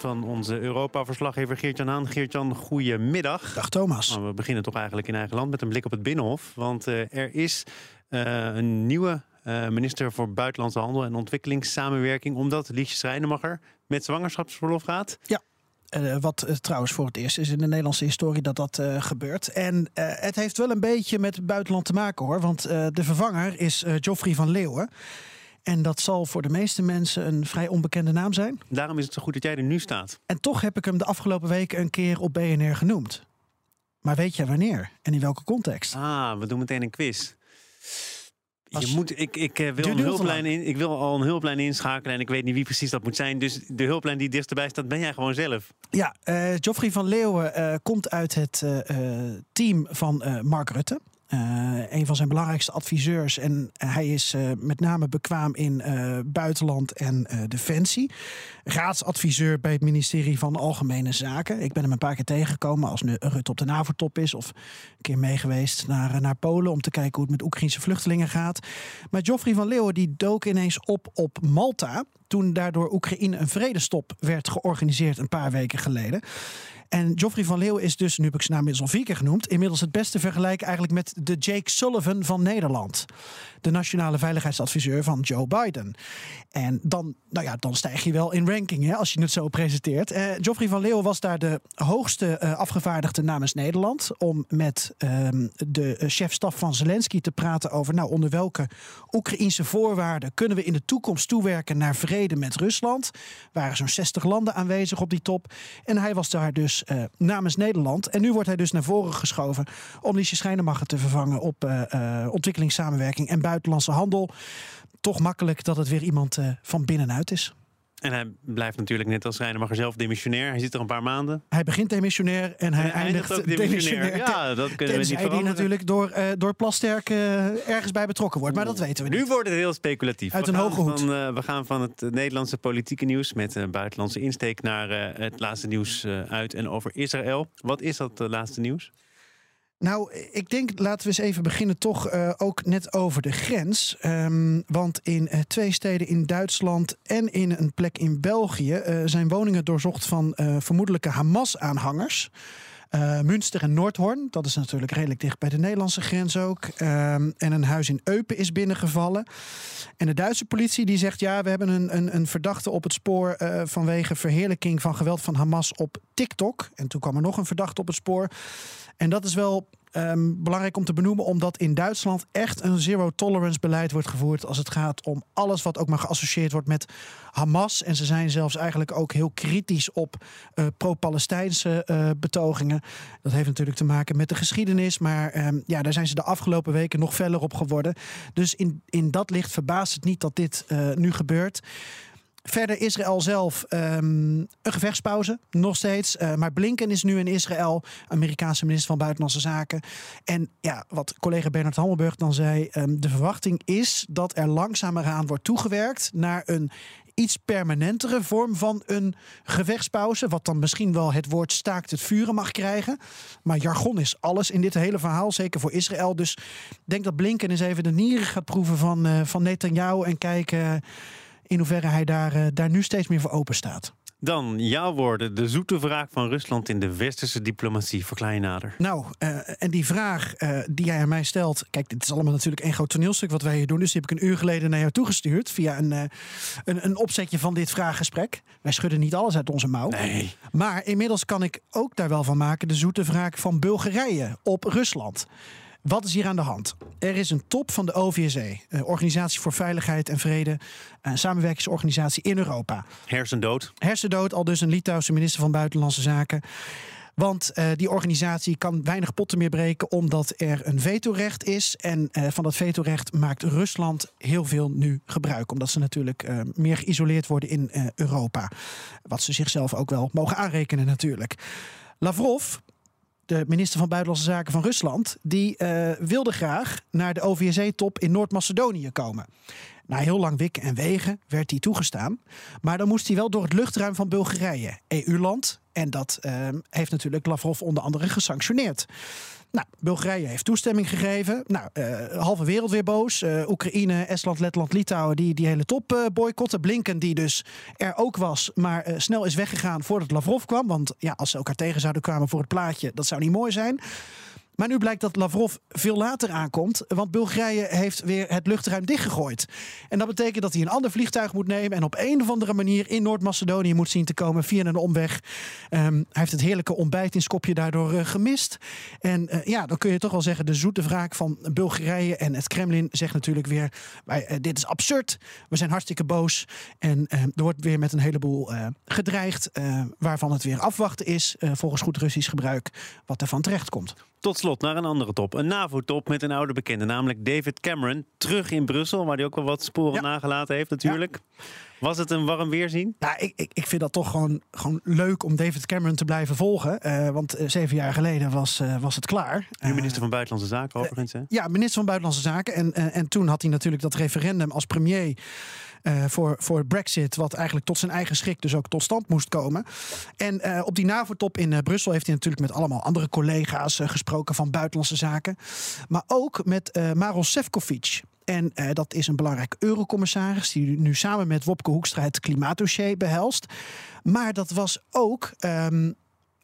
Van onze Europa-verslaggever Geert-Jan Haan. Geert-Jan, goedemiddag. Dag Thomas. Nou, we beginnen toch eigenlijk in eigen land met een blik op het Binnenhof. Want eh, er is eh, een nieuwe eh, minister voor Buitenlandse Handel en Ontwikkelingssamenwerking... omdat Liesje Schrijnemacher met zwangerschapsverlof gaat. Uh, wat uh, trouwens voor het eerst is in de Nederlandse historie dat dat uh, gebeurt. En het heeft wel een beetje met het buitenland te maken hoor. Want de vervanger is Geoffrey van Leeuwen. En dat zal voor de meeste mensen een vrij onbekende naam zijn. Daarom is het zo goed dat jij er nu staat. En toch heb ik hem de afgelopen weken een keer op BNR genoemd. Maar weet jij wanneer en in welke context? Ah, we doen meteen een quiz. Als- Je moet, ik, ik, eh, wil een hulplijn in, ik wil al een hulplijn inschakelen en ik weet niet wie precies dat moet zijn. Dus de hulplijn die het dichtstbij staat, ben jij gewoon zelf. Ja, eh Geoffrey van Leeuwen eh, komt uit het team van Mark Rutte. Eh, een van zijn belangrijkste adviseurs. En hij is eh, met name bekwaam in eh, buitenland en defensie. Raadsadviseur bij het ministerie van Algemene Zaken. Ik ben hem een paar keer tegengekomen als Rutte op de NAVO-top is. Of een keer mee geweest naar, naar Polen om te kijken hoe het met Oekraïnse vluchtelingen gaat. Maar Geoffrey van Leeuwen die dook ineens op op Malta. Toen daardoor Oekraïne een vredestop werd georganiseerd een paar weken geleden. En Geoffrey van Leeuwen is dus, nu heb ik zijn naam al vier genoemd, inmiddels het beste vergelijken eigenlijk met de Jake Sullivan van Nederland. De nationale veiligheidsadviseur van Joe Biden. En dan, nou ja, dan stijg je wel in ranking hè, als je het zo presenteert. Eh Geoffrey van Leeuwen was daar de hoogste eh, afgevaardigde namens Nederland. Om met ehm, de eh, chef-staf van Zelensky te praten over nou, onder welke Oekraïnse voorwaarden kunnen we in de toekomst toewerken naar vrede met Rusland. Er waren zo'n 60 landen aanwezig op die top. En hij was daar dus eh, namens Nederland. En nu wordt hij dus naar voren geschoven om Liesje Schijnemacher te vervangen op eh, ontwikkelingssamenwerking en buitenlandse handel. Toch makkelijk dat het weer iemand van binnenuit is. En hij blijft natuurlijk net als Reinemacher zelf demissionair. Hij zit er een paar maanden. Hij begint demissionair en hij En hij eindigt ook demissionair. Ja, dat kunnen we niet Tenzij die veranderen. natuurlijk door, eh door Plasterk eh, ergens bij betrokken wordt. Maar dat weten we Nu niet. wordt het heel speculatief. Uit we een hoge hoed. Van, eh, we gaan van het Nederlandse politieke nieuws met een buitenlandse insteek naar het laatste nieuws uit en over Israël. Wat is dat laatste nieuws? Nou, ik denk, laten we eens even beginnen toch eh, ook net over de grens. Ehm, want in eh, twee steden in Duitsland en in een plek in België... eh, zijn woningen doorzocht van vermoedelijke Hamas-aanhangers. Eh, Münster en Noordhoorn, dat is natuurlijk redelijk dicht bij de Nederlandse grens ook. Ehm, en een huis in Eupen is binnengevallen. En de Duitse politie die zegt... ja, we hebben een, een, een verdachte op het spoor... eh, vanwege verheerlijking van geweld van Hamas op TikTok. En toen kwam er nog een verdachte op het spoor... En dat is wel ehm, belangrijk om te benoemen, omdat in Duitsland echt een zero tolerance beleid wordt gevoerd als het gaat om alles wat ook maar geassocieerd wordt met Hamas. En ze zijn zelfs eigenlijk ook heel kritisch op eh, pro-Palestijnse eh, betogingen. Dat heeft natuurlijk te maken met de geschiedenis, maar ehm, ja, daar zijn ze de afgelopen weken nog feller op geworden. Dus in, in dat licht verbaast het niet dat dit eh, nu gebeurt. Verder Israël zelf ehm, een gevechtspauze, nog steeds. Eh, maar Blinken is nu in Israël, Amerikaanse minister van Buitenlandse Zaken. En ja, wat collega Bernard Hammelburg dan zei, ehm, de verwachting is dat er langzamerhand wordt toegewerkt naar een iets permanentere vorm van een gevechtspauze. Wat dan misschien wel het woord staakt het vuren mag krijgen. Maar jargon is alles in dit hele verhaal, zeker voor Israël. Dus ik denk dat Blinken eens even de nieren gaat proeven van, eh van Netanyahu en kijken in hoeverre hij daar, eh, daar nu steeds meer voor open staat. Dan jouw woorden. De zoete wraak van Rusland in de westerse diplomatie. Verklaar je nader. Nou, eh, en die vraag eh, die jij aan mij stelt. Kijk, dit is allemaal natuurlijk één groot toneelstuk wat wij hier doen. Dus die heb ik een uur geleden naar jou toegestuurd. Via een, een, een opzetje van dit vraaggesprek. Wij schudden niet alles uit onze mouw. Nee. Maar inmiddels kan ik ook daar wel van maken de zoete wraak van Bulgarije op Rusland. Wat is hier aan de hand? Er is een top van de OVSE, eh, Organisatie voor Veiligheid en Vrede, een samenwerkingsorganisatie in Europa. Hersendood. Hersendood, al dus een Litouwse minister van Buitenlandse Zaken. Want eh, die organisatie kan weinig potten meer breken omdat er een vetorecht is. En eh, van dat vetorecht maakt Rusland heel veel nu gebruik. Omdat ze natuurlijk eh, meer geïsoleerd worden in eh, Europa. Wat ze zichzelf ook wel mogen aanrekenen natuurlijk. Lavrov, de minister van Buitenlandse Zaken van Rusland, die uh, wilde graag naar de OVSE-top in Noord-Macedonië komen. Na heel lang wikken en wegen werd hij toegestaan. Maar dan moest hij wel door het luchtruim van Bulgarije, EU-land. En dat uh, heeft natuurlijk Lavrov onder andere gesanctioneerd. Nou, Bulgarije heeft toestemming gegeven. Nou, uh, halve wereld weer boos. Uh, Oekraïne, Estland, Letland, Litouwen, die die hele top uh, boycotten. Blinken, die dus er ook was, maar snel is weggegaan voordat Lavrov kwam. Want ja, als ze elkaar tegen zouden kwamen voor het plaatje, dat zou niet mooi zijn. Maar nu blijkt dat Lavrov veel later aankomt, want Bulgarije heeft weer het luchtruim dichtgegooid. En dat betekent dat hij een ander vliegtuig moet nemen en op een of andere manier in Noord-Macedonië moet zien te komen via een omweg. Um, hij heeft het heerlijke ontbijt in Skopje daardoor uh, gemist. En uh, ja, dan kun je toch wel zeggen, de zoete wraak van Bulgarije en het Kremlin zegt natuurlijk weer, wij, uh, dit is absurd, we zijn hartstikke boos. En er wordt weer met een heleboel gedreigd, waarvan het weer afwachten is, volgens goed Russisch gebruik, wat er van terecht komt. Tot slot naar een andere top. Een NAVO-top met een oude bekende, namelijk David Cameron. Terug in Brussel, waar hij ook wel wat sporen nagelaten heeft natuurlijk. Was het een warm weerzien? Ja, ik, ik, ik vind dat toch gewoon, gewoon leuk om David Cameron te blijven volgen. Uh, want uh, zeven jaar geleden was, uh, was het klaar. Nu minister van Buitenlandse Zaken overigens. Hè? ja, minister van Buitenlandse Zaken. En, en toen had hij natuurlijk dat referendum als premier uh, voor, voor Brexit, wat eigenlijk tot zijn eigen schrik dus ook tot stand moest komen. En uh, op die NAVO-top in uh, Brussel heeft hij natuurlijk met allemaal andere collega's gesproken van buitenlandse zaken. Maar ook met Maros Sefcovic. En dat is een belangrijk eurocommissaris die nu samen met Wopke Hoekstra het klimaatdossier behelst. Maar dat was ook um,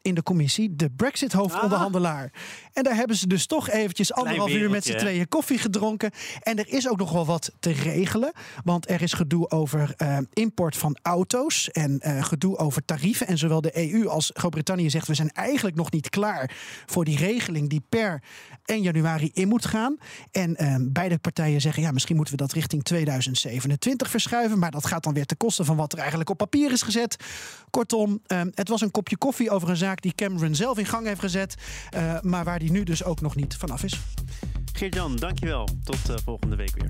in de commissie de Brexit-hoofdonderhandelaar. Ah. En daar hebben ze dus toch eventjes anderhalf uur met z'n tweeën koffie gedronken. En er is ook nog wel wat te regelen. Want er is gedoe over uh, import van auto's en uh, gedoe over tarieven. En zowel de EU als Groot-Brittannië zegt... we zijn eigenlijk nog niet klaar voor die regeling die per 1 januari in moet gaan. En uh, beide partijen zeggen... ja, misschien moeten we dat richting 2027 verschuiven. Maar dat gaat dan weer ten koste van wat er eigenlijk op papier is gezet. Kortom, het was een kopje koffie over een zaak die Cameron zelf in gang heeft gezet. Uh, maar waar die nu dus ook nog niet vanaf is. Geert-Jan, dankjewel. Tot uh, volgende week weer.